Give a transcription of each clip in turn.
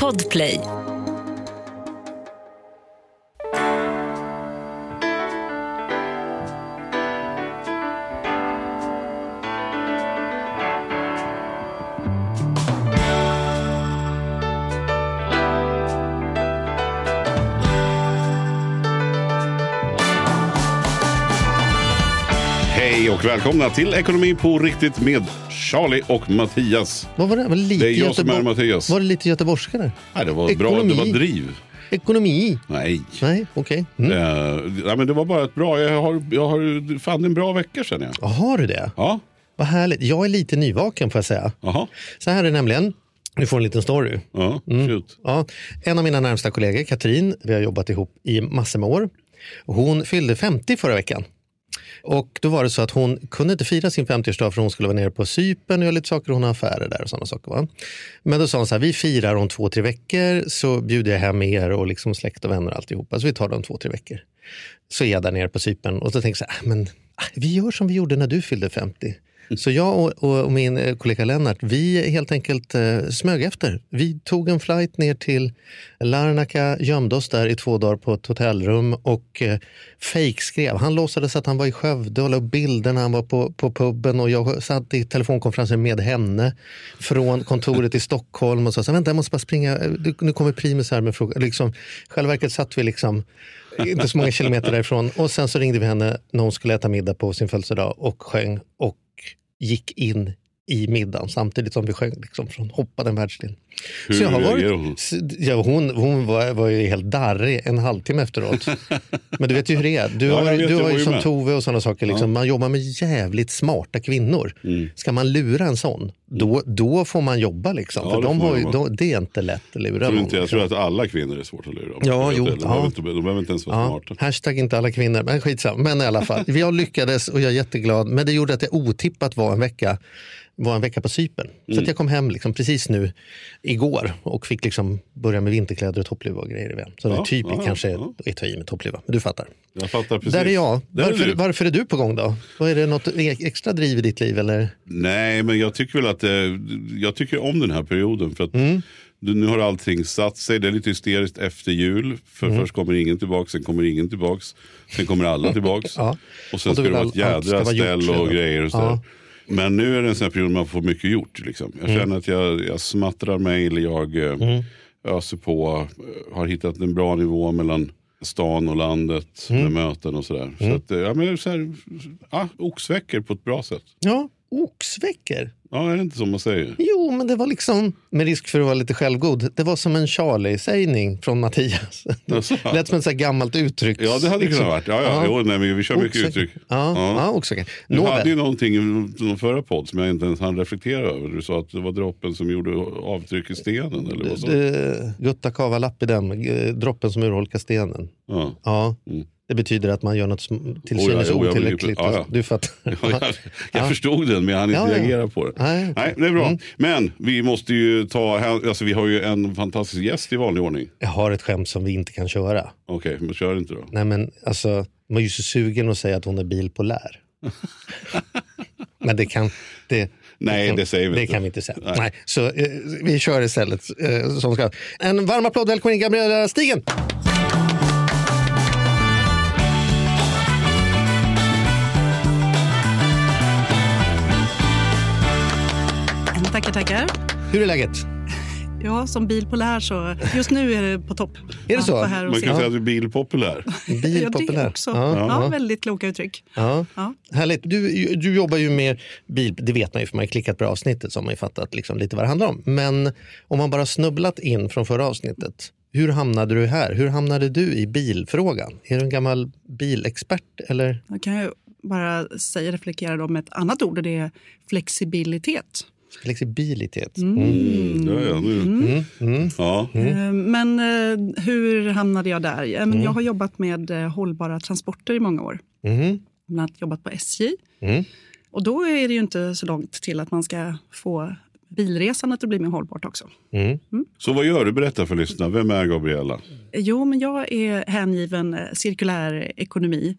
Podplay. Hej och välkomna till Ekonomi på riktigt med Charlie och Mattias. Vad var det? Var det, lite Det är jag som är Göteborg- Mattias. Var det lite göteborgska där? Nej, det var bra, det var driv. Ekonomi? Nej. Nej, okej. Mm. Eh, nej, men det var bara ett bra, jag har, jag har fan en bra vecka känner jag. Ja, Har du det? Ja, Vad härligt. Jag är lite nyvaken får jag säga. jaha. Så här är det nämligen. Du får en liten story. Ja, Mm. Ja, en av mina närmsta kollegor, Katrin, vi har jobbat ihop i massor med år. Hon fyllde 50 förra veckan. Och då var det så att hon kunde inte fira sin 50-årsdag för hon skulle vara nere på Cypern och göra lite saker. Hon har affärer där och sådana saker. Va? Men då sa hon så här, vi firar om två, tre veckor så bjuder jag hem er och liksom släkt och vänner och alltihopa. Så vi tar det om två, tre veckor. Så är jag där nere på Cypern och så tänker jag så här, ah, men ah, vi gör som vi gjorde när du fyllde 50. Så jag och, och, och min eh, kollega Lennart, vi helt enkelt eh, smög efter. Vi tog en flight ner till Larnaca, gömde oss där i två dagar på ett hotellrum och eh, fejkskrev. Han låtsades att han var i Skövde och la upp bilder när han var på, på puben och jag satt i telefonkonferenser med henne från kontoret i Stockholm och sa så vänta jag måste bara springa, eh, nu kommer Primus här med frågan. Liksom, själva verket satt vi liksom inte så många kilometer därifrån och sen så ringde vi henne när hon skulle äta middag på sin födelsedag och sjöng och gick in i middagen samtidigt som vi sjöng liksom, från hoppade en världsdel. Så jag har varit, hon? ja, hon hon var, var ju helt darrig en halvtimme efteråt. Men du vet ju hur det är. Du Ja, har, du har ju som med. Tove och sådana saker. Liksom. Man jobbar med jävligt smarta kvinnor. Ska man lura en sån, då, då får man jobba. Liksom. Ja, För de har ju, de, det är inte lätt att lura Jag tror, inte, jag tror att alla kvinnor är svårt att lura. Ja, jo, de, ja. behöver inte, de behöver inte ens vara Ja, smarta. hashtag inte alla kvinnor, men skitsamma. Men i alla fall, jag lyckades och jag är jätteglad. Men det gjorde att jag otippat var en vecka, var en vecka på Cypern. Så Mm. att jag kom hem liksom precis nu igår och fick liksom börja med vinterkläder och toppluva och grejer. igen. Så det Ja, är typ ja, kanske ja. är ta i med toppluva. Men du fattar. Jag fattar precis. Där är jag. Där är Varför, varför är du på gång då? Vad är det något extra driv i ditt liv? Eller? Nej, men jag tycker väl att eh, jag tycker om den här perioden. För att Mm. nu har allting satt sig. Det är lite hysteriskt efter jul. För Mm. först kommer ingen tillbaks, sen kommer ingen tillbaks. Sen kommer alla tillbaks. Ja. Och sen Och ska det vara ett jädra ställ och grejer. Och sådär. Men nu är det en sån här period man får mycket gjort. Liksom. Jag Mm. känner att jag, jag smattrar mejl, jag eh, öser på. eh, Har hittat en bra nivå mellan stan och landet Mm. med möten och sådär. Så att, eh, ja, men så här, ja, oxveckor på ett bra sätt. Ja, oxveckor. Ja, är det inte som man säger? Jo, men det var liksom, med risk för att vara lite självgod, det var som en Charlie-sägning från Mattias. Jaså? Lät som ett så gammalt uttryck. Ja, det hade det Liksom. kunnat varit. Ja, ja, Jo, nej, vi kör mycket Oxveckor. uttryck. Ja, ja. Ja. oxveckor. Du Nåväl. hade ju någonting i någon förra podd som jag inte ens hann reflektera över. Du sa att det var droppen som gjorde avtryck i stenen. Eller vad du? Det- Gutta kava lapp i den, eh, droppen som urholkar stenen. Ja. Ja, Mm. Det betyder att man gör något som till Oh ja, synes jo, jag otillräckligt. Ja, ja. Du fattar. Ja, jag jag Ja. förstod den men jag hann inte Ja, ja. reagera på det. Nej. Nej, det är bra. Mm. Men vi måste ju ta, alltså vi har ju en fantastisk gäst i vanlig ordning. Jag har ett skämt som vi inte kan köra. Okej, men kör inte då. Nej men alltså, man är ju så sugen att säga att hon är bilpolär. men det kan... Det, Nej, kan, det säger vi det inte. kan vi inte säga. Nej. Nej. så eh, vi kör istället eh, som ska. En varm applåd, välkommen in Gabriella Stigen! Tackar, tackar. Hur är läget? Ja, som bilpolär så just nu är det på topp. Är det så? Man se. kan säga att du är bilpopulär. Ja, Bilpopulär. det också. Ja, Ja, ja. väldigt kloka uttryck. Ja. Ja. Härligt. Du, du jobbar ju med bil, det vet man ju för man har klickat på avsnittet så har man ju fattat liksom lite vad det handlar om. Men om man bara snubblat in från förra avsnittet, hur hamnade du här? Hur hamnade du i bilfrågan? Är du en gammal bilexpert eller? Jag kan ju bara säga, reflektera med ett annat ord och det är flexibilitet. Flexibilitet. Mm, ja, ja, nu. Ja. Eh, Men eh, hur hamnade jag där? Men Jag har jobbat med eh, hållbara transporter i många år. Mhm. Bland annat jobbat på SJ. Mm. Och då är det ju inte så långt till att man ska få bilresandet att bli mer hållbart också. Mm. Så vad gör du? Berätta för lyssnarna. Vem är Gabriella? Jo, men jag är hängiven cirkulär ekonomi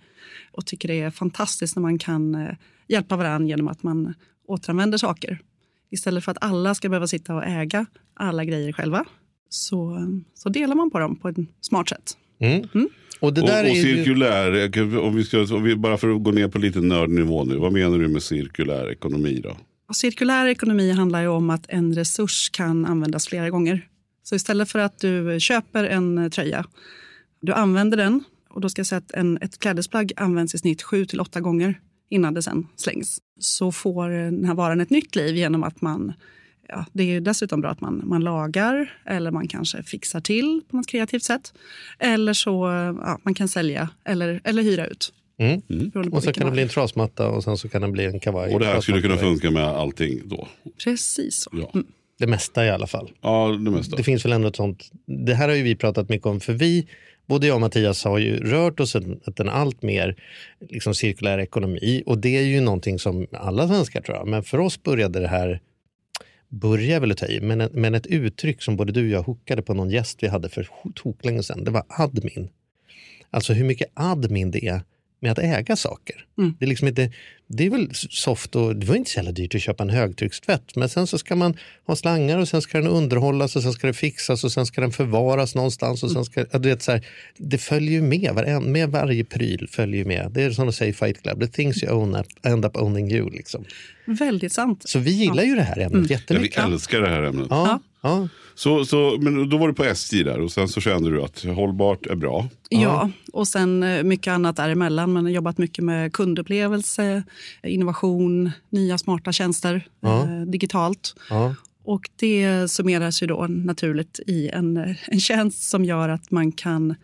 och tycker det är fantastiskt när man kan eh, hjälpa varandra genom att man återanvänder saker Istället för att alla ska behöva sitta och äga alla grejer själva så, så delar man på dem på ett smart sätt. Mm. Och det Och, där och är ju... cirkulär, om vi ska, om vi, bara för att gå ner på lite nördnivå nu. Vad menar du med cirkulär ekonomi då? Och cirkulär ekonomi handlar ju om att en resurs kan användas flera gånger. Så istället för att du köper en tröja, du använder den och då ska jag säga att en, ett klädesplagg används i snitt sju till åtta gånger innan det sen slängs. Så får den här varan ett nytt liv genom att man Ja, det är ju dessutom bra att man, man lagar eller man kanske fixar till på något kreativt sätt. Eller så ja, man kan sälja eller, eller hyra ut. Mm. på Och så kan det bli en trasmatta och sen så kan det bli en kavaj. Och det här skulle kunna funka med allting då? Precis så. Ja, Det mesta i alla fall. ja det mesta. Det finns väl ändå ett sånt. Det här har ju vi pratat mycket om för vi, både jag och Mattias har ju rört oss mot en allt mer liksom cirkulär ekonomi och det är ju någonting som alla svenskar tror jag. Men för oss började det här, börja väl att ta i, men, men ett uttryck som både du och jag hookade på någon gäst vi hade för toklänge sedan, det var admin. Alltså hur mycket admin det är med att äga saker. Mm. Det, är liksom inte, det är väl soft och det var inte så jävla dyrt att köpa en högtryckstvätt men sen så ska man ha slangar och sen ska den underhållas och sen ska det fixas och sen ska den förvaras någonstans. Och sen ska, ja, du vet, så här, det följer ju med, var, med varje pryl följer ju med. Det är som de säger i Fight Club, the things you own up, end up owning you. Liksom. Väldigt sant. Så vi gillar ju det här ämnet Ja, vi jättemycket. älskar det här ämnet. Ja, ja. Så, så, men då var du på SJ där och sen så kände du att hållbart är bra. Ja, och sen eh, mycket annat däremellan. Man har jobbat mycket med kundupplevelse, innovation, nya smarta tjänster Ja. eh, digitalt. ja. Och det summeras ju då naturligt i en, eh, en tjänst som gör att man kan,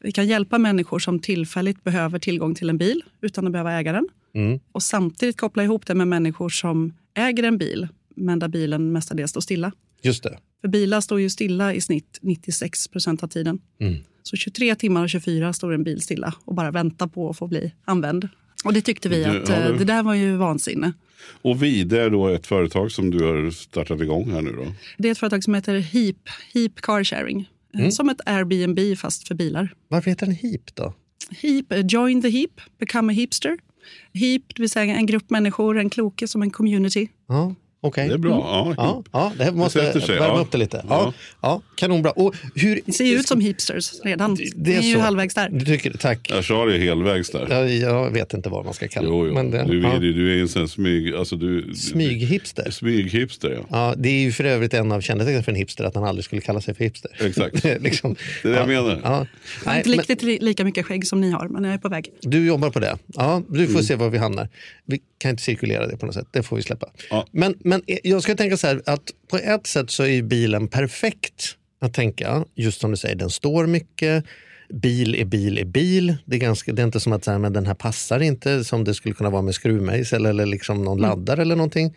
vi kan hjälpa människor som tillfälligt behöver tillgång till en bil utan att behöva äga den. Mm. Och samtidigt koppla ihop det med människor som äger en bil men där bilen mestadels står stilla. Just det. För bilar står ju stilla i snitt 96 procent av tiden. Mm. Så 23 timmar och 24 står en bil stilla och bara väntar på att få bli använd. Och det tyckte vi Det- att ja, eh, det- det där var ju vansinne. Och Vide är då ett företag som du har startat igång här nu då. Det är ett företag som heter Heap, Heap Car Sharing. Eh, Mm. Som ett Airbnb fast för bilar. Varför heter den HIP då? Heap, eh, join the heap, become a heapster. Heap, det vill säga en grupp människor, en kloke som en community. Ja, okej. Det är bra. Ja, Ja, ja, det här måste sätter sig, värma ja. upp det lite. Ja, Ja. ja. kanonbra. Och hur, Det ser ju ut som heapsters redan. Det- Det, det är är ju så. halvvägs där. Du tycker, tack. Jag sa det helvägs där. Jag, jag vet inte vad man ska kalla Jo, jo. Men det, du, ja. är, du är en sån smyg... Alltså du, Smyghipster. Smyghipster, ja. Ja, det är ju för övrigt en av kännetecknen för en hipster att han aldrig skulle kalla sig för hipster. Exakt. Det är liksom, Det är det jag ja, menar. Ja. Jag har inte men riktigt li- lika mycket skägg som ni har, men jag är på väg. du jobbar på det. Ja, du Mm. får se var vi hamnar. Vi kan inte cirkulera det på något sätt. Det får vi släppa. Ja. Men, men jag ska tänka så här att på ett sätt så är bilen perfekt att tänka. Just som du säger, den står mycket. Bil är bil är bil. Det är, ganska, det är inte som att så här, men den här passar inte som det skulle kunna vara med skruvmejsel eller liksom någon laddare eller någonting.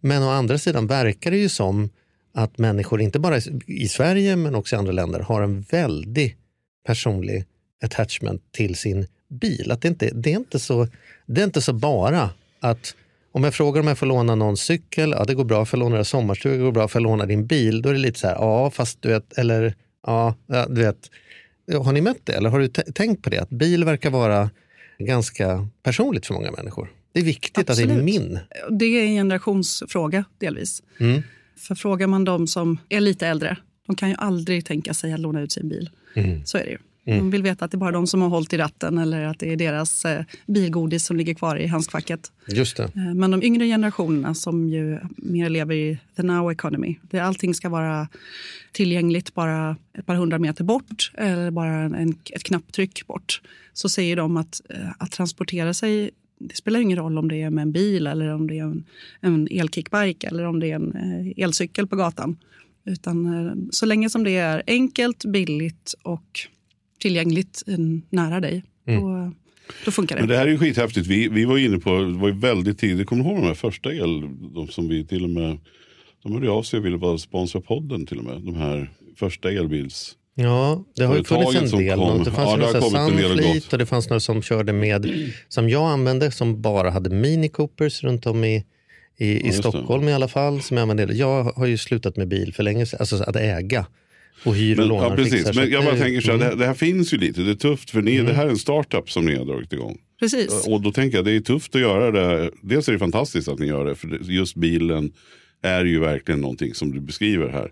Men å andra sidan verkar det ju som att människor, inte bara i- i Sverige men också i andra länder, har en väldig personlig attachment till sin bil. Att det, inte, det, är inte så, det är inte så bara att om jag frågar om jag får låna någon cykel, ja det går bra, för jag låna sommarstuga, det går bra, för jag låna din bil, då är det lite så här, ja fast du vet, eller ja, du vet. Har ni mött det eller har du tänkt på det? Att bil verkar vara ganska personligt för många människor. Det är viktigt att det är Absolut. min. Det är en generationsfråga delvis. Mm. För frågar man de som är lite äldre, de kan ju aldrig tänka sig att låna ut sin bil. Mm. Så är det ju. De vill veta att det är bara de som har hållit i ratten eller att det är deras eh, bilgodis som ligger kvar i handskfacket. Just det. Eh, Men de yngre generationerna som ju mer lever i the now economy, där allting ska vara tillgängligt bara ett par hundra meter bort eller bara en, ett knapptryck bort, så säger de att, eh, att transportera sig det spelar ingen roll om det är med en bil eller om det är en, en elkickbike eller om det är en eh, elcykel på gatan. Utan eh, så länge som det är enkelt, billigt och tillgängligt nära dig, då, då funkar det. Men det här är ju skithäftigt. Vi, vi var inne på, det var ju väldigt tidigt, kommer du ihåg de här första el, de som vi till och med, de hörde av sig och ville vara sponsra podden till och med. De här första elbils... Ja, det har ju funnits en del. kom. Det fanns Ja, och Sunfleet och det fanns några som körde med, som jag använde, som bara hade Mini Coopers runt om i, i, i just det. Stockholm i alla fall. Som jag, använde. jag har ju slutat med bil för länge sedan, alltså att äga och hyr och lånar ja, precis. Men jag bara tänker så här, mm. det, här- det här finns ju lite, det är tufft för ni, det här är en startup som ni har dragit igång. Precis. Och då tänker jag det är tufft att göra det. Dels är det fantastiskt att ni gör det, för just bilen är ju verkligen någonting som du beskriver här.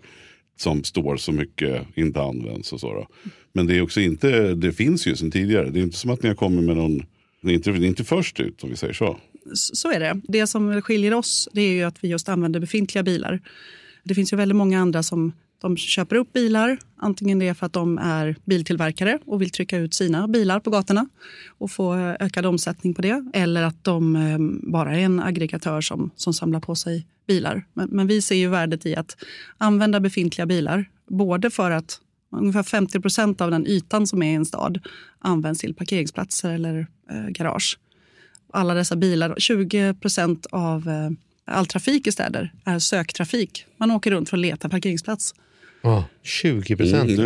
Som står så mycket, inte används och så. Då. Men det är också inte, det finns ju sedan tidigare. Det är inte som att ni har kommit med någon, det är inte, det är inte först ut om vi säger så. Så är det. Det som skiljer oss det är ju att vi just använder befintliga bilar. Det finns ju väldigt många andra som de köper upp bilar. Antingen det är för att de är biltillverkare och vill trycka ut sina bilar på gatorna och få eh, ökad omsättning på det. Eller att de ehm, bara är en aggregatör som, som samlar på sig bilar. Men, men vi ser ju värdet i att använda befintliga bilar. Både för att ungefär 50 procent av den ytan som är i en stad används till parkeringsplatser eller eh, garage. Alla dessa bilar, 20 procent av eh, all trafik i städer är söktrafik. Man åker runt för att leta parkeringsplats. Ja, 20 procent. Mm,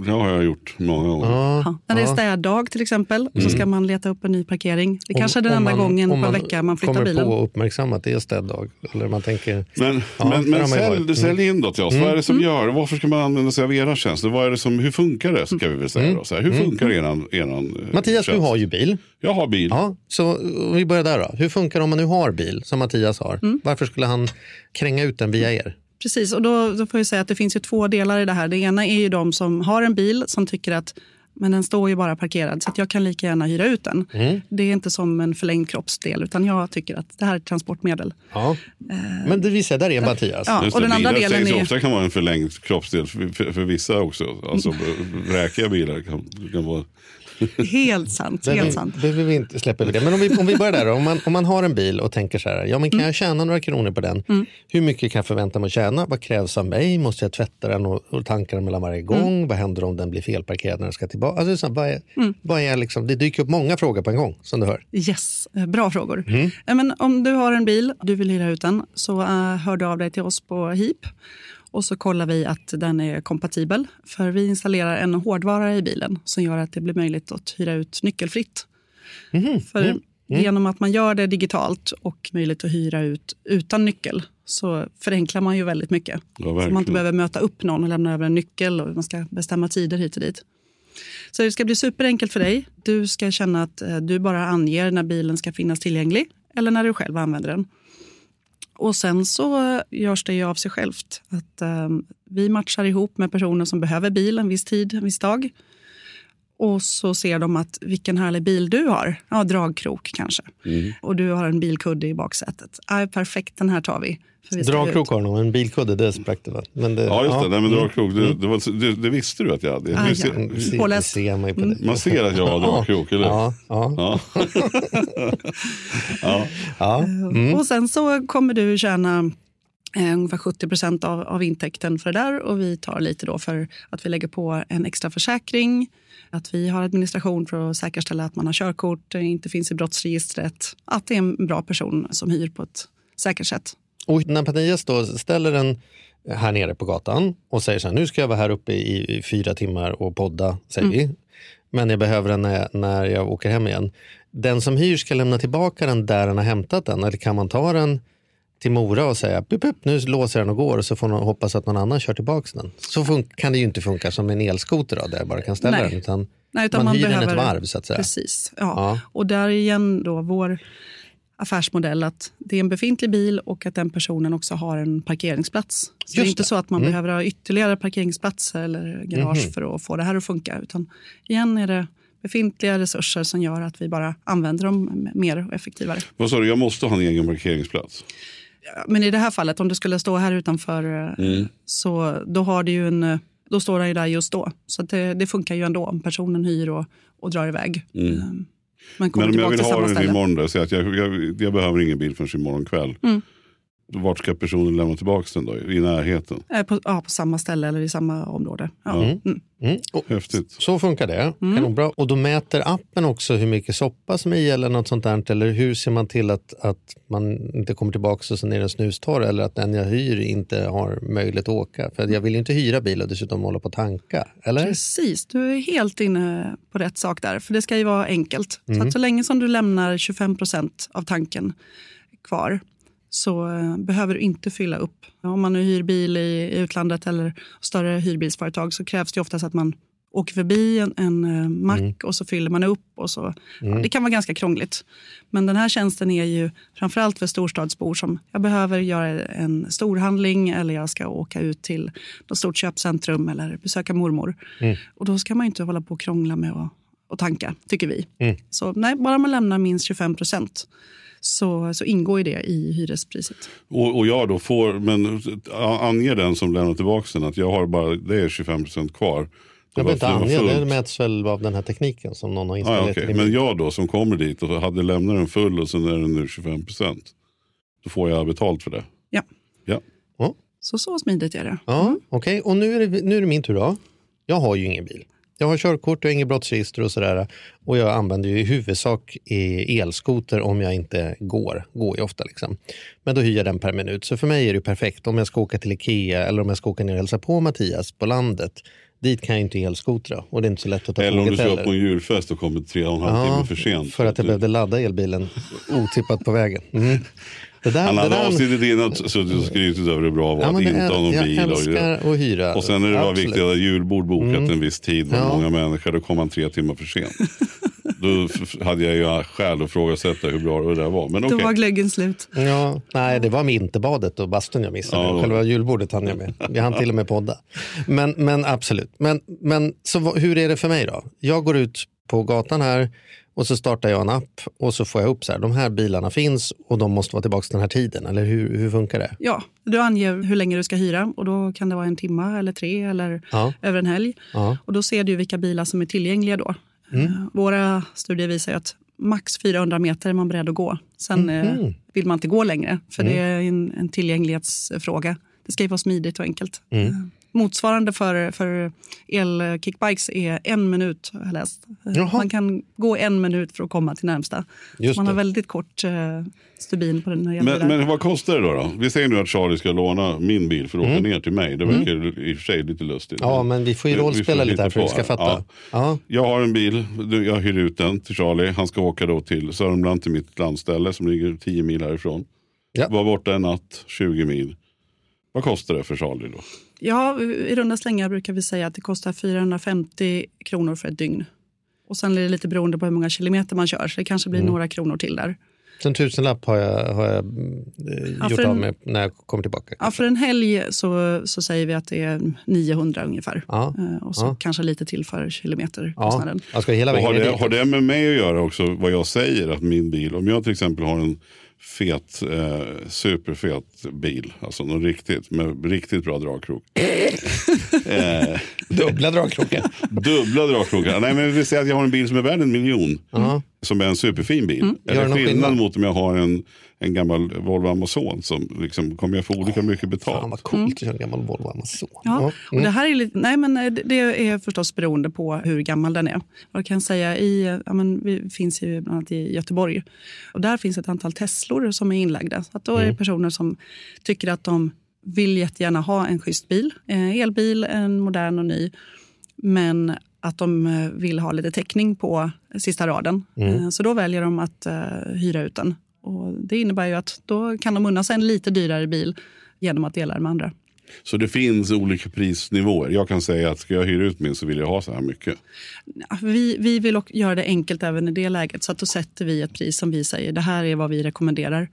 det, det har jag gjort många gånger. Ja, Ja. När det är städdag till exempel, och så ska man leta upp en ny parkering. Det kanske är den Om enda man- gången på om en vecka man flyttar kommer bilen. på och uppmärksamma att det är städdag. Eller man tänker, Men, Ja, men, men man sälj, du sälj in då till oss. Vad är det som Mm. gör Varför ska man använda sig av era tjänster? Vad är det som, hur funkar det? Ska vi väl säga då. Så här, hur funkar eran, eran eh, Mattias, du tjänst? har ju bil. Jag har bil. Ja, så om vi börjar där då. Hur funkar det om man nu har bil, som Mattias har? Mm. Varför skulle han kränga ut den via er? Precis, och då, då får jag säga att det finns ju två delar i det här. Det ena är ju de som har en bil som tycker att men den står ju bara parkerad så att jag kan lika gärna hyra ut den. Mm. Det är inte som en förlängd kroppsdel utan jag tycker att det här är ett transportmedel. Ja. Men det visar, där är Mattias. Ja, Just och det, den andra bilar delen sägs ju är... ofta kan vara en förlängd kroppsdel för, för, för vissa också. Alltså räkiga bilar kan, kan vara... Helt sant. Helt vi, sant. vi inte släppa över det. Men om vi, om vi börjar där. Om man, om man har en bil och tänker så här, ja men kan Mm. jag tjäna några kronor på den? Hur mycket kan jag förvänta mig att tjäna? Vad krävs av mig? Måste jag tvätta den och, och tanka den mellan varje Mm. gång? Vad händer om den blir felparkerad när den ska tillbaka? Alltså, så, här, vad är, Mm. vad är liksom, det dyker upp många frågor på en gång som du hör. Yes, eh, bra frågor. Mm. Eh, Men om du har en bil du vill hyra ut den så eh, hör du av dig till oss på HIP. Och så kollar vi att den är kompatibel. För vi installerar en hårdvara i bilen som gör att det blir möjligt att hyra ut nyckelfritt. Mhm. För Mm. genom att man gör det digitalt och möjligt att hyra ut utan nyckel så förenklar man ju väldigt mycket. Ja, så man inte behöver möta upp någon och lämna över en nyckel och man ska bestämma tider hit och dit. Så det ska bli superenkelt för dig. Du ska känna att eh, du bara anger när bilen ska finnas tillgänglig eller när du själv använder den. Och sen så eh, görs det ju av sig självt att eh, vi matchar ihop med personer som behöver bil en viss tid, en viss dag. Och så ser de att vilken härlig bil du har. Ja, dragkrok kanske. Och du har en bilkudde i baksätet. Ja, perfekt, den här tar vi. Dragkrok har nog, en bilkudde det sprack det va? Men det, Ja, just det. Nej, men Mm. dragkrok, det, det, var, det, det visste du att jag hade. Ah, ja. Påläst. ser man på det. man ser att jag har dragkrok, eller Ja, ja, Ja. ja. ja. Mm. Och sen så kommer du tjäna eh, ungefär 70 procent av, av intäkten för det där och vi tar lite då för att vi lägger på en extra försäkring, att vi har administration för att säkerställa att man har körkort, inte finns i brottsregistret, att det är en bra person som hyr på ett säkert sätt. Och när Mattias då ställer den här nere på gatan och säger så här, nu ska jag vara här uppe i, i fyra timmar och podda, säger vi. Men jag behöver den när jag, när jag åker hem igen. Den som hyr ska lämna tillbaka den där den har hämtat den. Eller kan man ta den till Mora och säga, pup, pup, nu låser den och går och så får man hoppas att någon annan kör tillbaka den. Så kan det ju inte funka som en elskoter då, där jag bara kan ställa Nej. den. Utan Nej, utan man, hyr den behöver- ett varv så att säga. Precis. Ja. Ja. Och där igen då vår affärsmodell att det är en befintlig bil och att den personen också har en parkeringsplats. Så det är inte det. så att man Mm. behöver ha ytterligare parkeringsplatser eller garage Mhm. för att få det här att funka. Utan igen är det befintliga resurser som gör att vi bara använder dem mer och effektivare. Vad sa du, jag måste ha en egen parkeringsplats? Men i det här fallet, om du skulle stå här utanför, eh, så då har du ju en... eh, Då står den ju där just då. Så att det, det funkar ju ändå om personen hyr och, och drar iväg. Eh, Men kommer Men om jag vill till ha den ställe. imorgon, då, så att jag, jag, jag behöver ingen bil förrän imorgon kväll. Mm. Vart ska personen lämna tillbaka den då? I närheten? Eh, På, ja, på samma ställe eller i samma område. Ja. Mm. Mm. Och Häftigt. Så funkar det. Kanonbra. Och då mäter appen också hur mycket soppa som är i eller något sånt där? Eller hur ser man till att, att man inte kommer tillbaka och så är den snustorr eller att den jag hyr inte har möjlighet att åka? För jag vill ju inte hyra bil och dessutom hålla på att tanka. Eller? Precis, du är helt inne på rätt sak där. För det ska ju vara enkelt. Så att så länge som du lämnar 25 procent av tanken kvar så eh, behöver du inte fylla upp. Om man nu hyr bil i, utlandet eller större hyrbilsföretag så krävs det oftast att man åker förbi en, en eh, mack och så fyller man upp. Och så. Ja, det kan vara ganska krångligt. Men den här tjänsten är ju framförallt för storstadsbor som jag behöver göra en storhandling eller jag ska åka ut till något stort köpcentrum eller besöka mormor. Och då ska man inte hålla på och krångla med att, att tanka, tycker vi. Så nej, bara man lämnar minst 25 procent så, så ingår ju det i hyrespriset. Och, och jag då får, men ange den som lämnar tillbaka den att jag har bara, det är 25 procent kvar. Jag Det behöver var- inte det ange, det fullt. mäts väl av den här tekniken som någon har Ah, installerat. i din Men jag då som kommer dit och hade lämnat den full och sen är den nu 25 procent. Då får jag betalt för det. Ja. Ja. Så så smidigt är det. Ja, okej. Och nu är, det, nu är det min tur då. Jag har ju ingen bil. Jag har körkort och inget brottsregister och sådär. Och jag använder ju i huvudsak elskoter om jag inte går. Går ju ofta liksom. Men då hyr jag den per minut. Så för mig är det perfekt om jag ska åka till Ikea eller om jag ska åka ner och hälsa på Mattias på landet. Dit kan jag inte elskotra och det är inte så lätt att ta Eller om du ska heller. på en julfest och kommer tre och en halv timme för sent. för att jag behövde ladda elbilen otippat på vägen. Mm. Det där, Han det hade där- avsnittet innan suttit och skrytit över hur bra det var Ja, att inte är- ha någon jag bil. Och, älskar att hyra. och sen är det bara Absolut. viktigt att julbord bokat en viss tid med Ja. många människor. Då kom han tre timmar för sent. Då hade jag ju skäl att ifrågasätta hur bra det där var. Men Då okej. var glöggen slut. Ja, nej, det var vinterbadet och bastun jag missade. Ja. Själva julbordet hann jag med. Vi hann till och med podda. Men, men absolut. Men, men så hur är det för mig då? Jag går ut på gatan här och så startar jag en app och så får jag upp så här, de här bilarna finns och de måste vara tillbaka den här tiden. Eller hur, hur funkar det? Ja, du anger hur länge du ska hyra och då kan det vara en timme eller tre eller Ja. över en helg. Ja. Och då ser du vilka bilar som är tillgängliga då. Mm. Eh, Våra studier visar att max 400 meter är man beredd att gå. Sen eh, Mhm. vill man inte gå längre, för Mm. det är en, en tillgänglighetsfråga. Det ska ju vara smidigt och enkelt. Mm. Motsvarande för, för elkickbikes är en minut, har jag läst. Jaha. Man kan gå en minut för att komma till närmsta. Just man har det. väldigt kort eh, stubin på den här. Men, men vad kostar det då, då? Vi säger nu att Charlie ska låna min bil för att åka ner till mig. Det verkar i och för sig lite lustigt. Mm. Ja, men vi får ju rollspela lite här för att vi på ska fatta. Ja. Ja. Jag har en bil, Du, jag hyr ut den till Charlie. Han ska åka då till Sörmland till mitt landställe som ligger 10 mil härifrån. Ja. Var borta en natt, 20 mil. Vad kostar det för Charlie då? Ja, i runda slängar brukar vi säga att det kostar 450 kronor för ett dygn. Och sen är det lite beroende på hur många kilometer man kör, så det kanske blir Mm. några kronor till där. Så en tusenlapp har jag, har jag eh, Ja, gjort en- av med när jag kommer tillbaka. Ja, för en helg så, så säger vi att det är 900 ungefär. Ja. Eh, Och så Ja. kanske lite till för Ja, kilometerkostnaden. jag ska hela Och vägen har, ner det, dit. har det med mig att göra också vad jag säger att min bil, om jag till exempel har en fet, eh, superfet bil, alltså någon riktigt, med riktigt bra dragkrok. eh, Dubbla dragkrokar. dubbla dragkrokar. Nej men vi säger att jag har en bil som är värd en miljon. Som är en superfin bil. Gör Är det det någon skillnad skillnad? mot om jag har en, en gammal Volvo Amazon som liksom, kommer jag få olika mycket betalt? Fan vad coolt att köra en gammal Volvo Amazon. Ja, Ja. och det här är lite, nej men eh, det- är förstås beroende på hur gammal den är. Jag kan säga i, ja men vi finns ju bland annat i Göteborg och där finns ett antal Teslor som är inlagda. Så att då är det personer som tycker att de vill jättegärna ha en schysst bil, eh, elbil, en modern och ny, men att de eh, vill ha lite täckning på sista raden. Eh, Så då väljer de att eh, hyra ut den. Och det innebär ju att då kan de unna sig en lite dyrare bil genom att dela den med andra. Så det finns olika prisnivåer. Jag kan säga att ska jag hyra ut min så vill jag ha så här mycket. Vi, vi vill också göra det enkelt även i det läget. Så att då sätter vi ett pris som vi säger, det här är vad vi rekommenderar.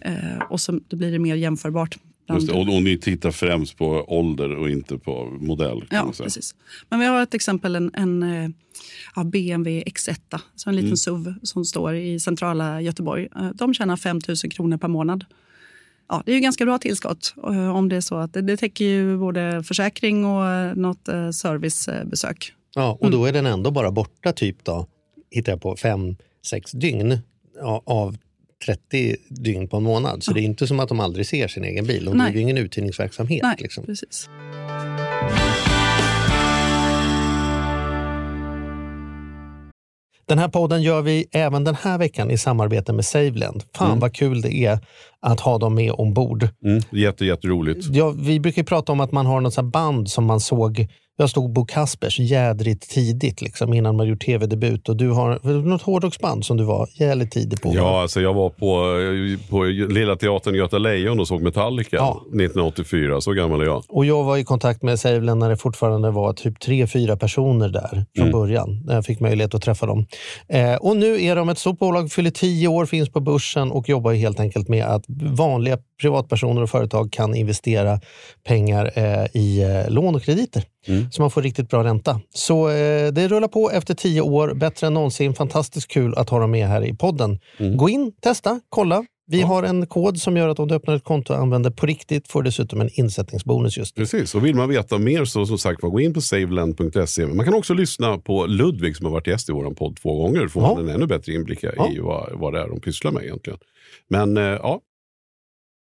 Eh, och så då blir det mer jämförbart. Just det. Och, och ni tittar främst på ålder och inte på modell. Kan Ja, man säga. precis. Men vi har ett exempel, en, en eh, ja, BMW X1, så en liten SUV som står i centrala Göteborg. Eh, De tjänar 5 000 kronor per månad. Ja, det är ju ganska bra tillskott eh, om det är så att det, det täcker ju både försäkring och något servicebesök. Ja, och då är den ändå bara borta typ då, hittar jag på, fem, sex dygn av 30 dygn på en månad. Så det är inte som att de aldrig ser sin egen bil. De Nej. driver ju ingen uthyrningsverksamhet. Nej, Liksom. precis. Den här podden gör vi även den här veckan i samarbete med Saveland. Fan vad kul det är att ha dem med ombord. Mm. Jätte, jätteroligt. Ja, vi brukar prata om att man har något band som man såg Jag stod Bo Kaspers jädrigt tidigt liksom, innan man gjort tv-debut. Och du har något hårdrocksband som du var jävligt tidig på. Ja, alltså jag var på, på Lilla Teatern Göta Lejon och såg Metallica Ja. 1984. Så gammal är jag. Och jag var i kontakt med Saveland när det fortfarande var typ tre, fyra personer där från början. När jag fick möjlighet att träffa dem. Eh, och nu är de ett stort bolag, fyller tio år, finns på börsen och jobbar helt enkelt med att vanliga privatpersoner och företag kan investera pengar eh, i eh, lån och krediter. Så man får riktigt bra ränta. Så eh, det rullar på efter tio år, bättre än någonsin. Fantastiskt kul att ha dem med här i podden. Gå in, testa, kolla. Vi har en kod som gör att om du öppnar ett konto och använder på riktigt får du dessutom en insättningsbonus just nu. Precis, och vill man veta mer så som sagt gå in på saveland.se. Man kan också lyssna på Ludvig som har varit gäst i vår podd två gånger. Då får Ja. man en ännu bättre inblick i Ja. vad, vad det är de pysslar med egentligen. Men ja,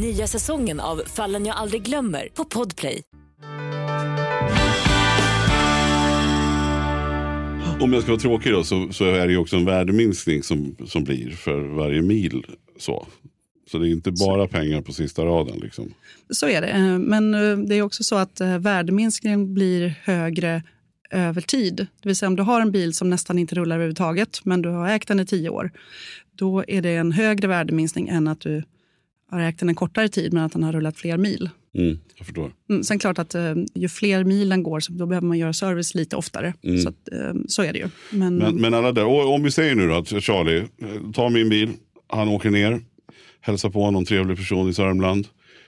Nya säsongen av Fallen jag aldrig glömmer på Podplay. Om jag ska vara tråkig då så, så är det ju också en värdeminskning som, som blir för varje mil. Så, så det är inte bara pengar på sista raden. Liksom. Så är det. Eh, Men eh, det är också så att eh, värdeminskningen blir högre över tid. Det vill säga om du har en bil som nästan inte rullar överhuvudtaget men du har ägt den i tio år. Då är det en högre värdeminskning än att du har ägt den en kortare tid men att den har rullat fler mil. Mm, jag förstår. Mm, sen klart att eh, ju fler milen går så då behöver man göra service lite oftare. Så, att, eh, så är det ju. Men, Men, men alla där, och om vi säger nu då att Charlie eh, tar min bil, han åker ner, hälsar på någon trevlig person i Sörmland.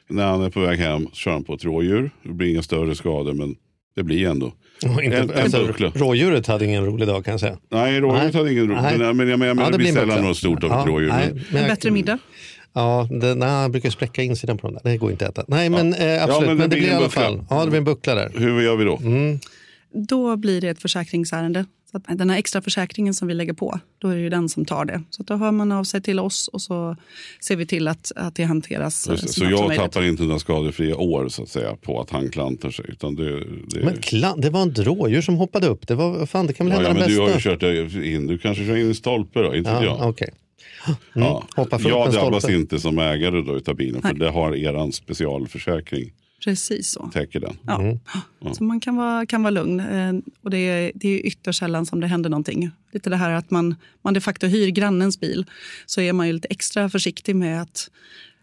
När han är på väg hem kör han på ett rådjur. Det blir inga större skador men det blir ändå. Inte, En- en alltså, rådjuret hade ingen rolig dag kan jag säga. Nej, rådjuret Nej. hade ingen ro. Nej. Men, jag menar, Ja, det, blir en sällan något stort av Ja, ett rådjur. nej, men- men en jag- bättre middag. Ja, det, nej, han brukar spräcka insidan på dem där. Det går inte att äta. Nej, men eh, Ja, absolut. men men, det det blir i en alla buckla. fall. Ja, det blir en buckla där. Hur gör vi då? Mm. Då blir det ett försäkringsärende. Så att den här extra försäkringen som vi lägger på, då är det ju den som tar det. Så att då hör man av sig till oss och så ser vi till att, att det hanteras eh, Just. Så jag tappar inte några skadefria år så att säga på att han klantar sig. Utan det, det... Men klan, det var ett rådjur som hoppade upp. Det, var, fan, det kan väl ja, hända ja, det men du har ju bästa? kört in. Du kanske kör in i en stolpe då, inte ja, jag. okej. Mm. Ja. Hoppa från upp Jag drabbas stolpe. inte som ägare då utav bilen för Nej. det har eran specialförsäkring Precis så. täcker den. Ja. Mm. Så man kan vara, kan vara lugn. Eh, Och det, är, det är ytterst sällan som det händer någonting. Lite det här att man, man de facto hyr grannens bil så är man ju lite extra försiktig med att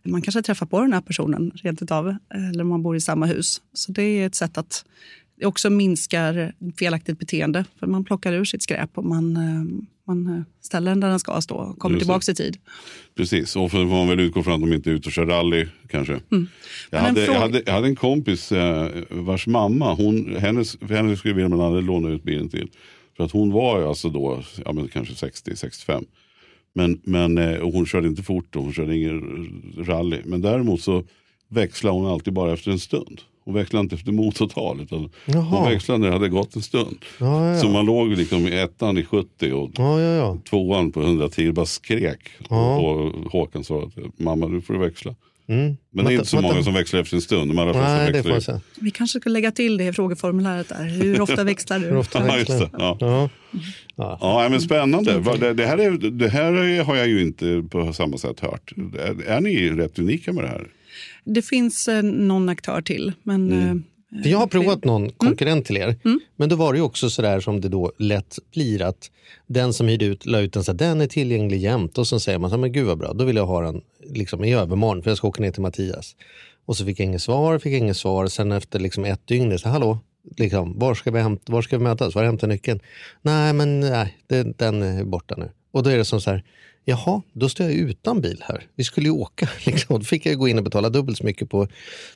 man kanske träffar på den här personen rent utav, eller man bor i samma hus. Så det är ett sätt att det också minskar felaktigt beteende. För man plockar ur sitt skräp och man, eh, man eh, ställer den där den ska stå och kommer tillbaka i tid. Precis, och får man väl utgå från att de inte är ute och kör rally kanske. Jag, Mm. En hade, jag, fråga- hade, jag hade en kompis eh, vars mamma, hon, hennes, hennes skulle man hade lånat ut bilen till. För att hon var ju alltså då ja, men kanske 60-65. Men, men eh, hon körde inte fort och hon körde ingen rally. Men däremot så växlade hon alltid bara efter en stund. Hon växlade inte efter motortal utan hon Jaha. växlade när det hade gått en stund. Ja, ja, Så ja. man låg liksom i ettan i 70 och Ja, ja, ja. tvåan på 110 bara skrek. Ja. Och, och Håkan sa att mamma du får växla. Mm. Men det är inte så många som växlar efter en stund. De allra Nej, det växlar. Vi kanske ska lägga till det i frågeformuläret. Där. Hur ofta växlar du? Hur ofta Ja, just växlar? det. Ja. Ja. Ja, men spännande. Va- Det, det, här är, det här är, har jag ju inte på samma sätt hört. Är, är ni rätt unika med det här? Det finns eh, någon aktör till. Men, Mm. eh, jag har provat någon Mm. konkurrent till er. Men då var det också sådär som det då lätt blir att den som hyrde ut la ut den så att den är tillgänglig jämt och så säger man så här, men gud vad bra, då vill jag ha den liksom i övermorgon för jag ska åka ner till Mattias. Och så fick jag inget svar, fick jag inget svar. Sen efter liksom ett dygn, så hallå, liksom, var, ska vi hämta, var ska vi mötas? Var hämtar nyckeln? Nej, men nej, det, den är borta nu. Och då är det som så här, jaha, då står jag utan bil här. Vi skulle ju åka. Liksom. Då fick jag gå in och betala dubbelt så mycket på...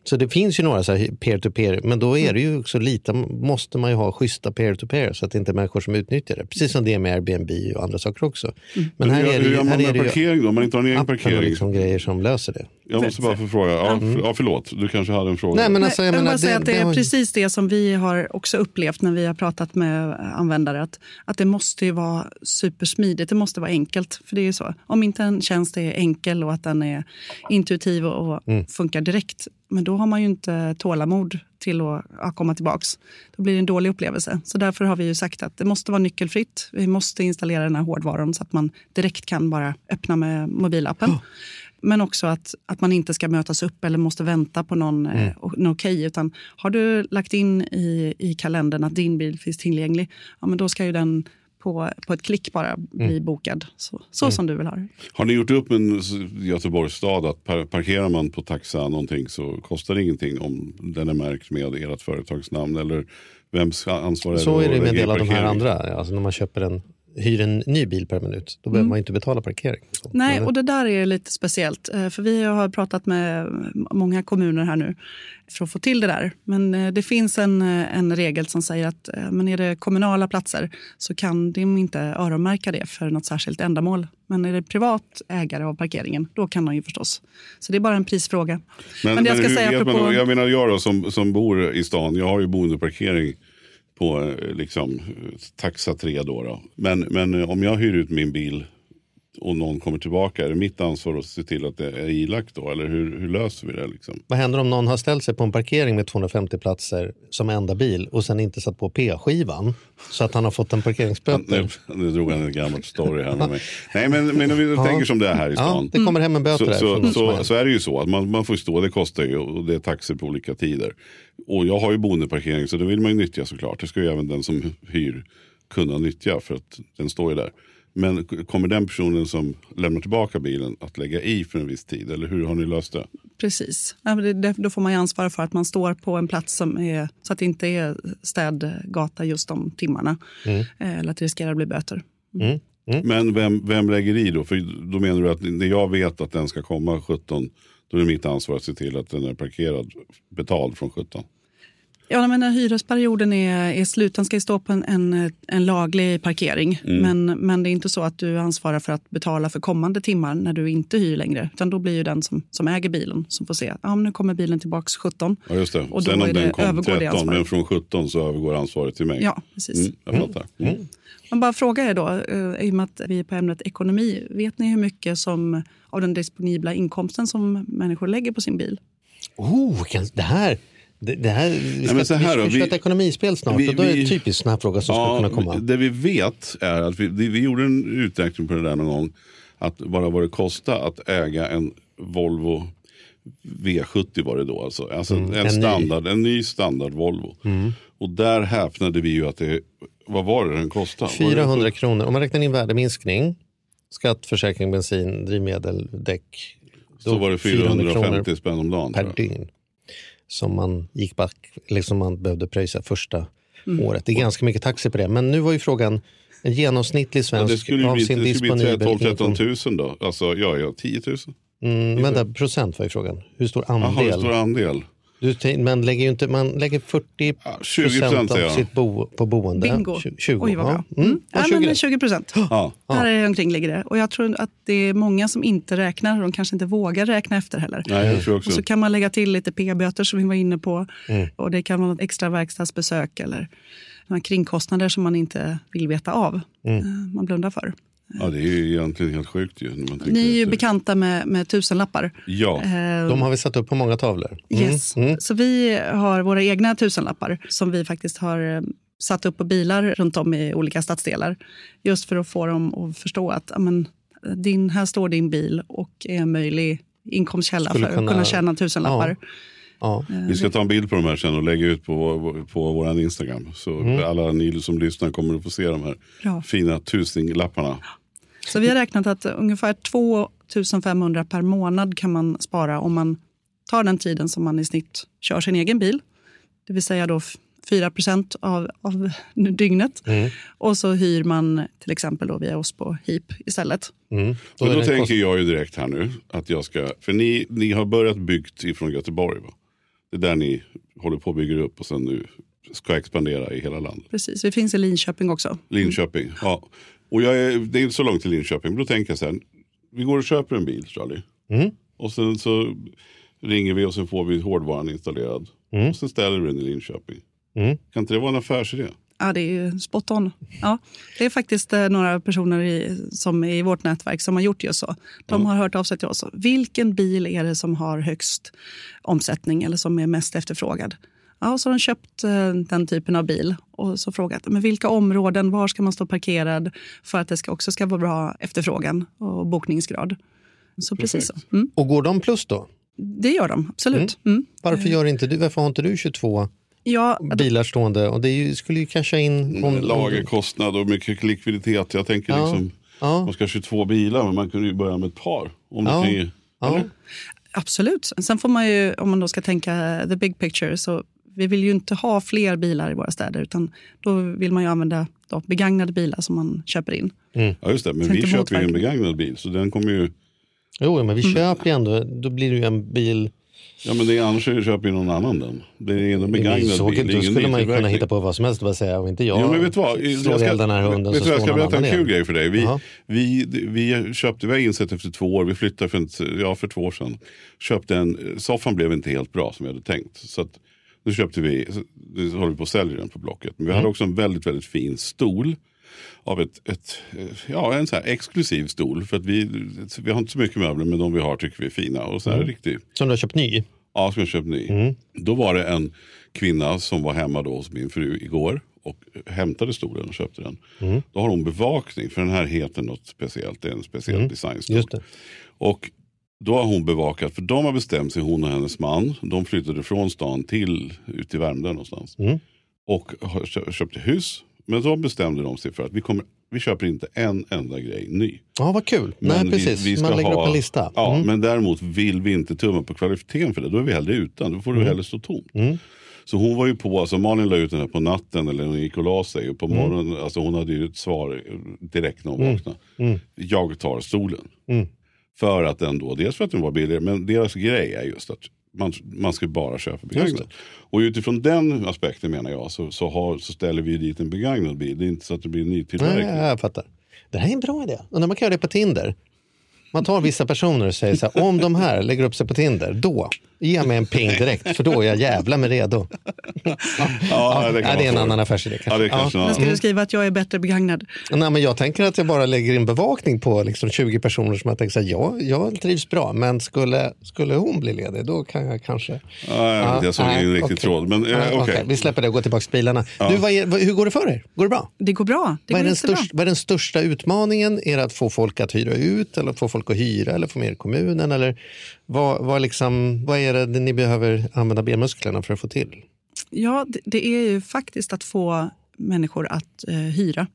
Så det finns ju några så här peer-to-peer, men då är det ju också lite, måste man ju ha schyssta peer-to-peer så att det inte är människor som utnyttjar det. Precis som det är med Airbnb och andra saker också. Men här hur, är det hur ju, gör man här är med parkering då? Om man inte har en egen parkering. liksom grejer som löser det. Jag måste bara få fråga. Ja, f- ja, förlåt, du kanske hade en fråga. Nej, men alltså, Nej, jag jag vill menar, säga det, att det det är har- precis det som vi har också upplevt när vi har pratat med användare. Att, att det måste ju vara supersmidigt, det måste vara enkelt. För det är ju så, om inte en tjänst är enkel och att den är intuitiv och, Mm. funkar direkt, men då har man ju inte tålamod till att ja, komma tillbaks. Då blir det en dålig upplevelse. Så därför har vi ju sagt att det måste vara nyckelfritt. Vi måste installera den här hårdvaran så att man direkt kan bara öppna med mobilappen. Men också att, att man inte ska mötas upp eller måste vänta på någon, mm. någon okej. Utan har du lagt in i, i kalendern att din bil finns tillgänglig, ja, men då ska ju den på, på ett klick bara bli bokad. Så, så som du vill ha. Har ni gjort upp med Göteborgs stad att par parkerar man på taxa någonting så kostar det ingenting om den är märkt med ert företagsnamn? Eller vems ansvar är Så det är det med en del av de här andra. Alltså när man köper en, hyr en ny bil per minut, då behöver man ju inte betala parkering. Så, Nej, och det där är lite speciellt. Eh, För vi har pratat med många kommuner här nu för att få till det där. Men eh, det finns en, eh, en regel som säger att men är det kommunala platser så kan de inte öronmärka det för något särskilt ändamål. Men är det privat ägare av parkeringen, då kan de ju förstås. Så det är bara en prisfråga. Men, det jag ska hur säga vet man apropå... då? Jag menar jag då som, som bor i stan, jag har ju boendeparkering på liksom, taxa 3 då. då. Men, men eh, om jag hyr ut min bil och någon kommer tillbaka, är det mitt ansvar att se till att det är ilagt då? Eller hur, hur löser vi det? Liksom? Vad händer om någon har ställt sig på en parkering med 250 platser som enda bil och sen inte satt på P-skivan så att han har fått en parkeringsböter? Nu, drog han en gammal story här med mig. Nej men, men om vi tänker som det är här i Ja, stan. det kommer hem en böter Så, så, så, är- så är det ju så att man, man får stå, det kostar ju och det är taxor på olika tider. Och jag har ju boendeparkering så det vill man ju nyttja såklart. Det ska ju även den som hyr kunna nyttja för att den står ju där. Men kommer den personen som lämnar tillbaka bilen att lägga i för en viss tid? Eller hur har ni löst det? Precis. Ja, det, då får man ju ansvara för att man står på en plats som är, så att det inte är städgata just de timmarna. Eh, Eller att det riskerar att bli böter. Men vem, vem lägger i då? För då menar du att när jag vet att den ska komma 17 då är det mitt ansvar att se till att den är parkerad betald från 17. Ja, men när hyresperioden är, är slut, den ska ju stå på en, en, en laglig parkering. Men, men det är inte så att du ansvarar för att betala för kommande timmar när du inte hyr längre. Utan då blir ju den som, som äger bilen som får se att ja, men nu kommer bilen tillbaks 17. Ja just det. Och då Sen om den kom övergår det 13 ansvaret. men från 17 så övergår ansvaret till mig. Ja, precis. Mm, jag fattar. Mm. Man bara fråga er då, eh, i och med att vi är på ämnet ekonomi. Vet ni hur mycket som, av den disponibla inkomsten som människor lägger på sin bil? Oh, det här... Det, det här, vi ska, men så här vi ska vi- köra ett ekonomispel snart vi- och då är det vi- en typisk sån här fråga som skulle kunna komma. Det vi vet är att vi, vi vi gjorde en uträkning på det där någon gång. Att bara vad det kostar att äga en Volvo V70 var det då. Alltså, alltså en, Mm, en ny. Mm. standard, en ny standard Volvo. Och där häpnade vi ju att det, vad var det den kostade? Var det- 400 kronor. Om man räknar in värdeminskning, skatt, försäkring, bensin, drivmedel, däck. Så var det 400 kronor 450 spänn om dagen. per dygn. Som man gick back, liksom man behövde pröjsa första Mm. året. Det är ganska mycket taxi på det. Men nu var ju frågan, en genomsnittlig Ja, svensk det skulle av bli, sin det skulle bli disponibel 12 13 inkomst. 000 då. Alltså, ja, ja, 10 000. Mm, vänta, procent var ju frågan. Hur stor andel? det står andel. Du, man lägger ju inte, man lägger 40 Ja, 20% procent av jag. sitt bo, på boende. Bingo. Tju- 20. Oj, vad bra. Ja. Mm. Ja, Ja, 20 men rätt. 20 procent. Ja. Där är omkring ligger det. Och jag tror att det är många som inte räknar. De kanske inte vågar räkna efter heller. Nej, jag tror också. Och så kan man lägga till lite p-böter som vi var inne på. Och det kan vara ett extra verkstadsbesök eller några kringkostnader som man inte vill veta av. Eh, Man blundar för. Ja, det är ju egentligen helt sjukt ju. När man tänker Ni är ju efter. bekanta med, med tusenlappar. Ja, Eh, De har vi satt upp på många tavlor. Mm. Yes. Så vi har våra egna tusenlappar som vi faktiskt har eh, satt upp på bilar runt om i olika stadsdelar. Just för att få dem att förstå att ja, men, din, här står din bil och är en möjlig inkomstkälla Skulle för kunna- att kunna tjäna tusenlappar. Ja. Vi ska ta en bild på de här sen och lägga ut på, på vår Instagram. Så alla ni som lyssnar kommer att få se de här Bra. fina tusenlapparna. Så vi har räknat att ungefär 2 500 per månad kan man spara om man tar den tiden som man i snitt kör sin egen bil. Det vill säga då f- 4 av, av dygnet. Mm. Och så hyr man till exempel då via oss på HIP istället. Mm. Då, då tänker jag ju direkt här nu att jag ska, för ni, ni har börjat byggt ifrån Göteborg va? Det är där ni håller på att bygga upp och sen nu ska expandera i hela landet. Precis, vi finns i Linköping också. Linköping, ja. Och jag är, det är inte så långt till Linköping, men då tänker jag så här, vi går och köper en bil Charlie. Mm. Och sen så ringer vi och sen får vi hårdvaran installerad. Mm. Och sen ställer vi den i Linköping. Mm. Kan inte det vara en affärsidé? Ja, det är ju spot on. Ja, det är faktiskt eh, några personer i, som i vårt nätverk som har gjort just så. De har hört av sig till oss. Vilken bil är det som har högst omsättning eller som är mest efterfrågad? Ja, så har de köpt eh, den typen av bil och så frågat men vilka områden, var ska man stå parkerad för att det ska, också ska vara bra efterfrågan och bokningsgrad. Så precis så. Mm. Och går de plus då? Det gör de, absolut. Mm. Varför, gör inte du, varför har inte du 22 Ja, bilar stående? Och det ju, skulle ju casha in... Om, Lagerkostnad och mycket likviditet. Jag tänker Ja. liksom, Ja. man ska ha 22 bilar men man kunde ju börja med ett par. Om det Ja. kan ju, Ja. Absolut. Sen får man ju, om man då ska tänka the big picture, så vi vill ju inte ha fler bilar i våra städer, utan då vill man ju använda då, begagnade bilar som man köper in. Ja just det, men Så vi köper ju en begagnad bil så den kommer ju, Jo, men vi Mm. köper ju ändå, då blir det ju en bil. Ja men det är annars köper ju någon annan den. Det är en begagnad så, bil. då skulle man ju kunna hitta på vad som helst och bara säga, och inte jag Jo, men vet du vad? Jag slår ska, ihjäl den här hunden vet så jag ska berätta en kul ihjäl. grej för dig. Vi, Jaha. vi, vi köpte, vi har insett efter två år, vi flyttade för, ett, ja, för två år sedan. Köpte en, soffan blev inte helt bra som vi hade tänkt. Så att, nu köpte vi, nu håller vi på att sälja den på Blocket. Men vi Mm. hade också en väldigt, väldigt fin stol. Av ett, ett, ja, en så här exklusiv stol. För att vi, vi har inte så mycket möbler men de vi har tycker vi är fina. Och så här Mm. riktigt Som du har köpt ny? Ja, som jag köpt ny. Mm. Då var det en kvinna som var hemma då hos min fru igår och hämtade stolen och köpte den. Mm. Då har hon bevakning, för den här heter något speciellt. Det är en speciell designstol. Mm. Det. Och då har hon bevakat, för de har bestämt sig, hon och hennes man. De flyttade från stan till, ut till Värmdö någonstans. Mm. Och köpte hus. Men då bestämde de sig för att vi, kommer, vi köper inte en enda grej ny. Ja, vad kul. Men Nej, precis. Vi, vi ska Man lägger ha, upp en lista. Ja, Mm. Men däremot vill vi inte tumma på kvaliteten för det. Då är vi hellre utan. Då får det hellre stå tomt. Mm. Så hon var ju på, alltså Malin la ut den här på natten eller hon gick och la sig. Och på Mm. morgonen, alltså hon hade ju ett svar direkt när hon vaknade. Jag tar stolen. Mm. För att den då, dels för att den var billigare, men deras grej är just att man, man ska bara köpa begagnat. Och utifrån den aspekten menar jag så, så, har, så ställer vi dit en begagnad bil. Det är inte så att det blir en Nej, nytillverkning. jag fattar. Det här är en bra idé. Undrar man kan göra det på Tinder. Man tar vissa personer och säger så här, om de här lägger upp sig på Tinder, då ge mig en ping direkt, för då är jag jävla med redo. Ja, det, kan ja, det är en annan affärsidé kanske. Ja, det kanske ja. ska du skriva att jag är bättre begagnad? Nej, men jag tänker att jag bara lägger in bevakning på liksom 20 personer som jag tänker så här, ja, jag trivs bra, men skulle, skulle hon bli ledig, då kan jag kanske... Ja, jag, vet, inte, jag såg ingen riktig okej. tråd. Men eh, okej. okej, Vi släpper det och går tillbaka till bilarna. Du, vad är, hur går det för er? Går det bra? Det går bra. Det Vad är, går den jättebra. största, vad är den största utmaningen? Är det att få folk att hyra ut eller få folk att hyra eller få mer i kommunen? Eller vad, vad, liksom, vad är det ni behöver använda benmusklerna för att få till? Ja, det, det är ju faktiskt att få människor att eh, hyra.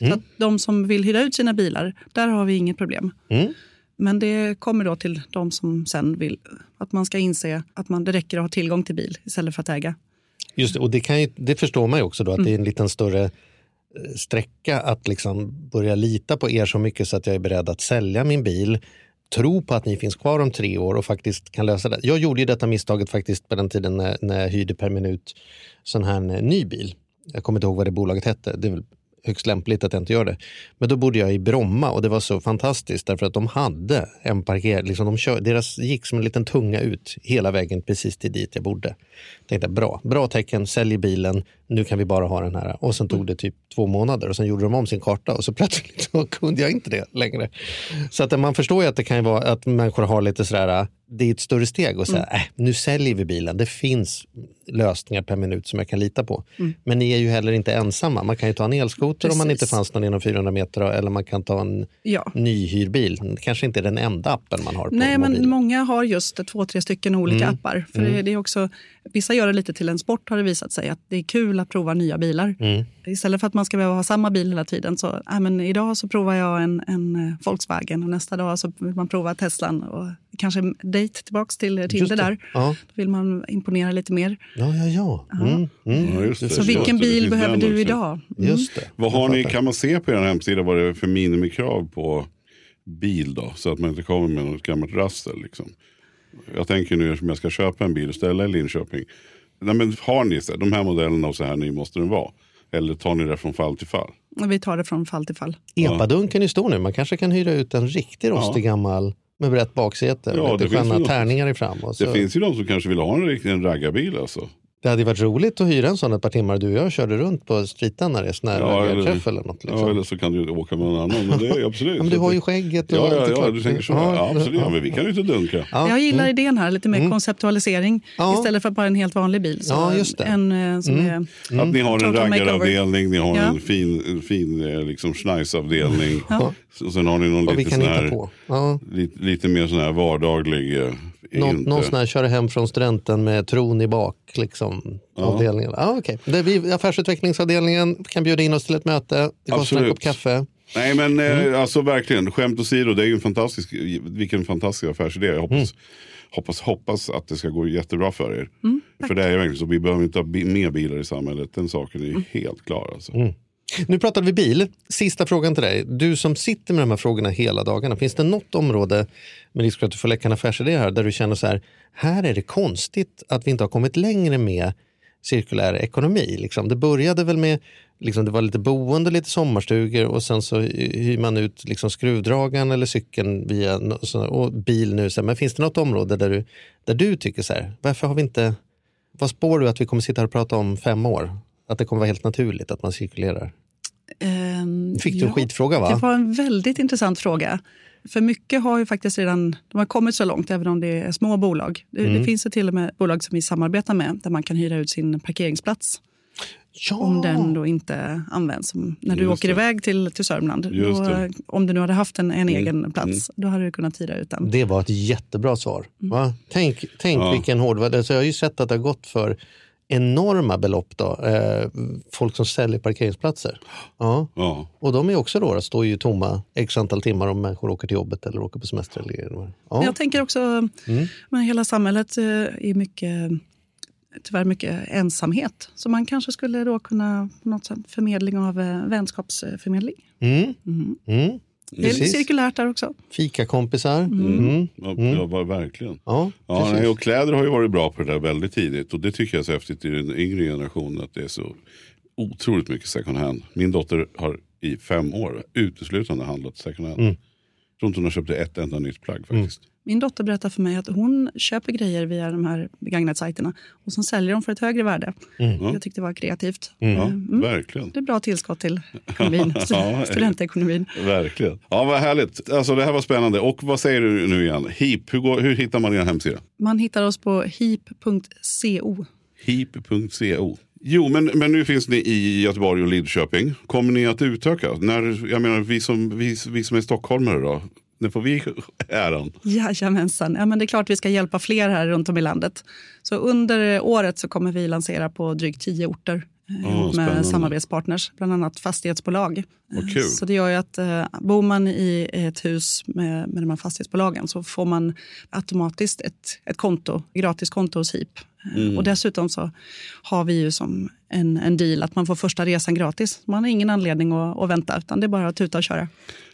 Mm. Så att de som vill hyra ut sina bilar, där har vi inget problem. Mm. Men det kommer då till de som sen vill att man ska inse att man, det räcker att ha tillgång till bil istället för att äga. Just det, och det, kan ju, det förstår man ju också då att det är en liten större eh, sträcka att liksom börja lita på er så mycket så att jag är beredd att sälja min bil tro på att ni finns kvar om tre år och faktiskt kan lösa det. Jag gjorde ju detta misstaget faktiskt på den tiden när, när jag hyrde per minut sån här eh, ny bil. Jag kommer inte ihåg vad det bolaget hette. Det är väl högst lämpligt att jag inte gör det. Men då bodde jag i Bromma och det var så fantastiskt därför att de hade en parker, liksom de kör, deras gick som en liten tunga ut hela vägen precis till dit jag bodde. Tänkte bra, bra tecken, sälj bilen, nu kan vi bara ha den här. Och sen tog det typ två månader och sen gjorde de om sin karta och så plötsligt så kunde jag inte det längre. Så att man förstår ju att det kan ju vara att människor har lite sådär, det är ett större steg och säga, äh, nu säljer vi bilen, det finns lösningar per minut som jag kan lita på. Men ni är ju heller inte ensamma, man kan ju ta en elskoter om man inte Precis. fanns någon inom 400 meter eller man kan ta en Ja. nyhyrbil. Kanske inte är den enda appen man har på Nej, mobilen. men många har just två, tre stycken olika Mm. appar. För det, det är också, vissa gör det lite till en sport har det visat sig, att det är kul att prova nya bilar. Mm. Istället för att man ska behöva ha samma bil hela tiden så, äh, men idag så provar jag en, en eh, Volkswagen och nästa dag så vill man prova Teslan och kanske dejt tillbaks till Just Tinder det. där. Ja, Då vill man imponera lite mer. ja, ja. ja. Mm, mm. Ja, just det. Så vilken bil behöver du också. idag? Mm. Just det. Vad har ni, kan man se på er hemsida vad det är för minimikrav på bil då? Så att man inte kommer med något gammalt rassel. Liksom. Jag tänker nu om jag ska köpa en bil och ställa i Linköping. Nej, men har ni så de här modellerna och så här ny måste den vara? Eller tar ni det från fall till fall? Vi tar det från fall till fall. Epadunken är stor nu. Man kanske kan hyra ut en riktig rostig gammal med brett baksäte. Ja, lite sköna tärningar i fram. Och så. Det finns ju de som kanske vill ha en en raggarbil alltså. Det hade ju varit roligt att hyra en sån ett par timmar. Du och jag körde runt på streeten när det är här Ja, eller- träff eller något. Liksom. Ja, eller så kan du åka med någon annan. Men det är absolut. Men du har ju skägget. Och Ja, ja, ja, du tänker så. Ja, absolut. Ja, men vi kan ju inte dunka. Ja, Jag gillar mm. idén här, lite mer konceptualisering Ja. istället för bara en helt vanlig bil. Så Ja, just det. En eh, som är Att ni har en raggaravdelning, ni har Ja. en fin, en fin eh, liksom schnajsavdelning. Ja. Och sen har ni någon vi lite, kan sån hitta här, på. Ja. lite, lite mer sån här vardaglig. Någon, inte- någon sån här köra hem från studenten med tron i bak. Liksom, avdelningen. Ja, okay. det är vi, affärsutvecklingsavdelningen kan bjuda in oss till ett möte. Det kostar en kopp kaffe. Nej men eh, Mm. alltså verkligen, skämt åsido, det är ju en fantastisk, vilken fantastisk affärsidé. Jag hoppas, Mm. hoppas, hoppas att det ska gå jättebra för er. Mm, för det är ju verkligen så, vi behöver inte ha mer bilar i samhället. Den saken är ju helt klar. Alltså. Nu pratade vi bil. Sista frågan till dig. Du som sitter med de här frågorna hela dagarna. Finns det något område, med risk för att du får läcka en affärsidé här, där du känner så här, här är det konstigt att vi inte har kommit längre med cirkulär ekonomi. Liksom. Det började väl med, liksom, det var lite boende, lite sommarstugor och sen så hyr man ut liksom, skruvdragaren eller cykeln via och bil nu. Så här. Men finns det något område där du, där du tycker så här, varför har vi inte, vad spår du att vi kommer sitta här och prata om fem år? Att det kommer vara helt naturligt att man cirkulerar? Ehm, Fick du en skitfråga va? Det var en väldigt intressant fråga. För mycket har ju faktiskt redan de har kommit så långt, även om det är små bolag. Det, Mm. det finns ju till och med bolag som vi samarbetar med där man kan hyra ut sin parkeringsplats Ja. om den då inte används. Som när du Just åker det. iväg till, till Sörmland, då, om du nu hade haft en, en Mm. egen plats, då hade du kunnat hyra ut den. Det var ett jättebra svar. Va? Tänk, tänk Ja. vilken hårdvara. Så jag har ju sett att det har gått för enorma belopp. Då. Eh, folk som säljer parkeringsplatser. Ja. Ja. Och de är också då, står ju tomma x antal timmar om människor åker till jobbet eller åker på semester. Eller, ja. Jag tänker också, Mm. men hela samhället eh, är mycket, tyvärr mycket ensamhet. Så man kanske skulle då kunna, på något sätt, förmedling av eh, vänskapsförmedling. Mm. Mhm. Mm. Det är Precis. cirkulärt där också. Fikakompisar. Mm. Ja, ja, var- verkligen. Ja, Ja, nej, och kläder har ju varit bra på det där väldigt tidigt. Och det tycker jag är så häftigt i den yngre generationen. Att det är så otroligt mycket second hand. Min dotter har i fem år uteslutande handlat second hand. Mm. Jag tror inte hon har köpt ett enda nytt plagg faktiskt. Min dotter berättar för mig att hon köper grejer via de här begagnat-sajterna och sen säljer de för ett högre värde. Jag tyckte det var kreativt. Ja, Mm. verkligen. Det är bra tillskott till ekonomin, Ja, studentekonomin. Verkligen. Ja, vad härligt. Alltså, det här var spännande. Och vad säger du nu igen? HEAP, hur, går, hur hittar man er hemsida? Man hittar oss på heap.co. HEAP.co. Jo, men, men nu finns ni i Göteborg och Lidköping. Kommer ni att utöka? När, jag menar, vi som, vi, vi som är stockholmare då? När får vi äran? Jajamensan. Ja, men det är klart vi ska hjälpa fler här runt om i landet. Så under året så kommer vi lansera på drygt tio orter Åh, ihop spännande. med samarbetspartners, bland annat fastighetsbolag. Eh. Så det gör ju att eh, bor man i ett hus med, med de här fastighetsbolagen så får man automatiskt ett, ett konto, gratis konto hos HIP. Eh, Mm. Och dessutom så har vi ju som en, en deal att man får första resan gratis. Man har ingen anledning att, att vänta utan det är bara att tuta och köra.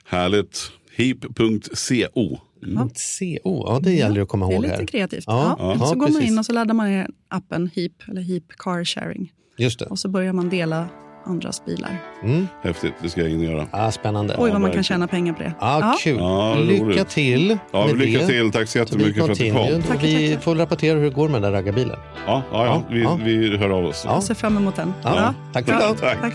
Härligt. HEAP.co. Mm. CO, ja det gäller att komma Det är ihåg lite här. kreativt. Ja, Ja, ja, så går man precis. in och så laddar man ner appen HEAP eller HEAP Car Sharing. Just det. Och så börjar man dela andras bilar. Mm. Häftigt, det ska jag in och göra. Ah, spännande. Oj, vad man kan tjäna pengar på det. Ah, Kul. Ja, lycka till Ja, med lycka det. till. Tack så jättemycket för att du kom. continued. Tackar, vi får rapportera hur det går med den där raggarbilen. Ja, ja, ja. Vi, Ja. vi hör av oss. Ja. Jag ser fram emot den. Ja, tack för idag. Tack. Tack.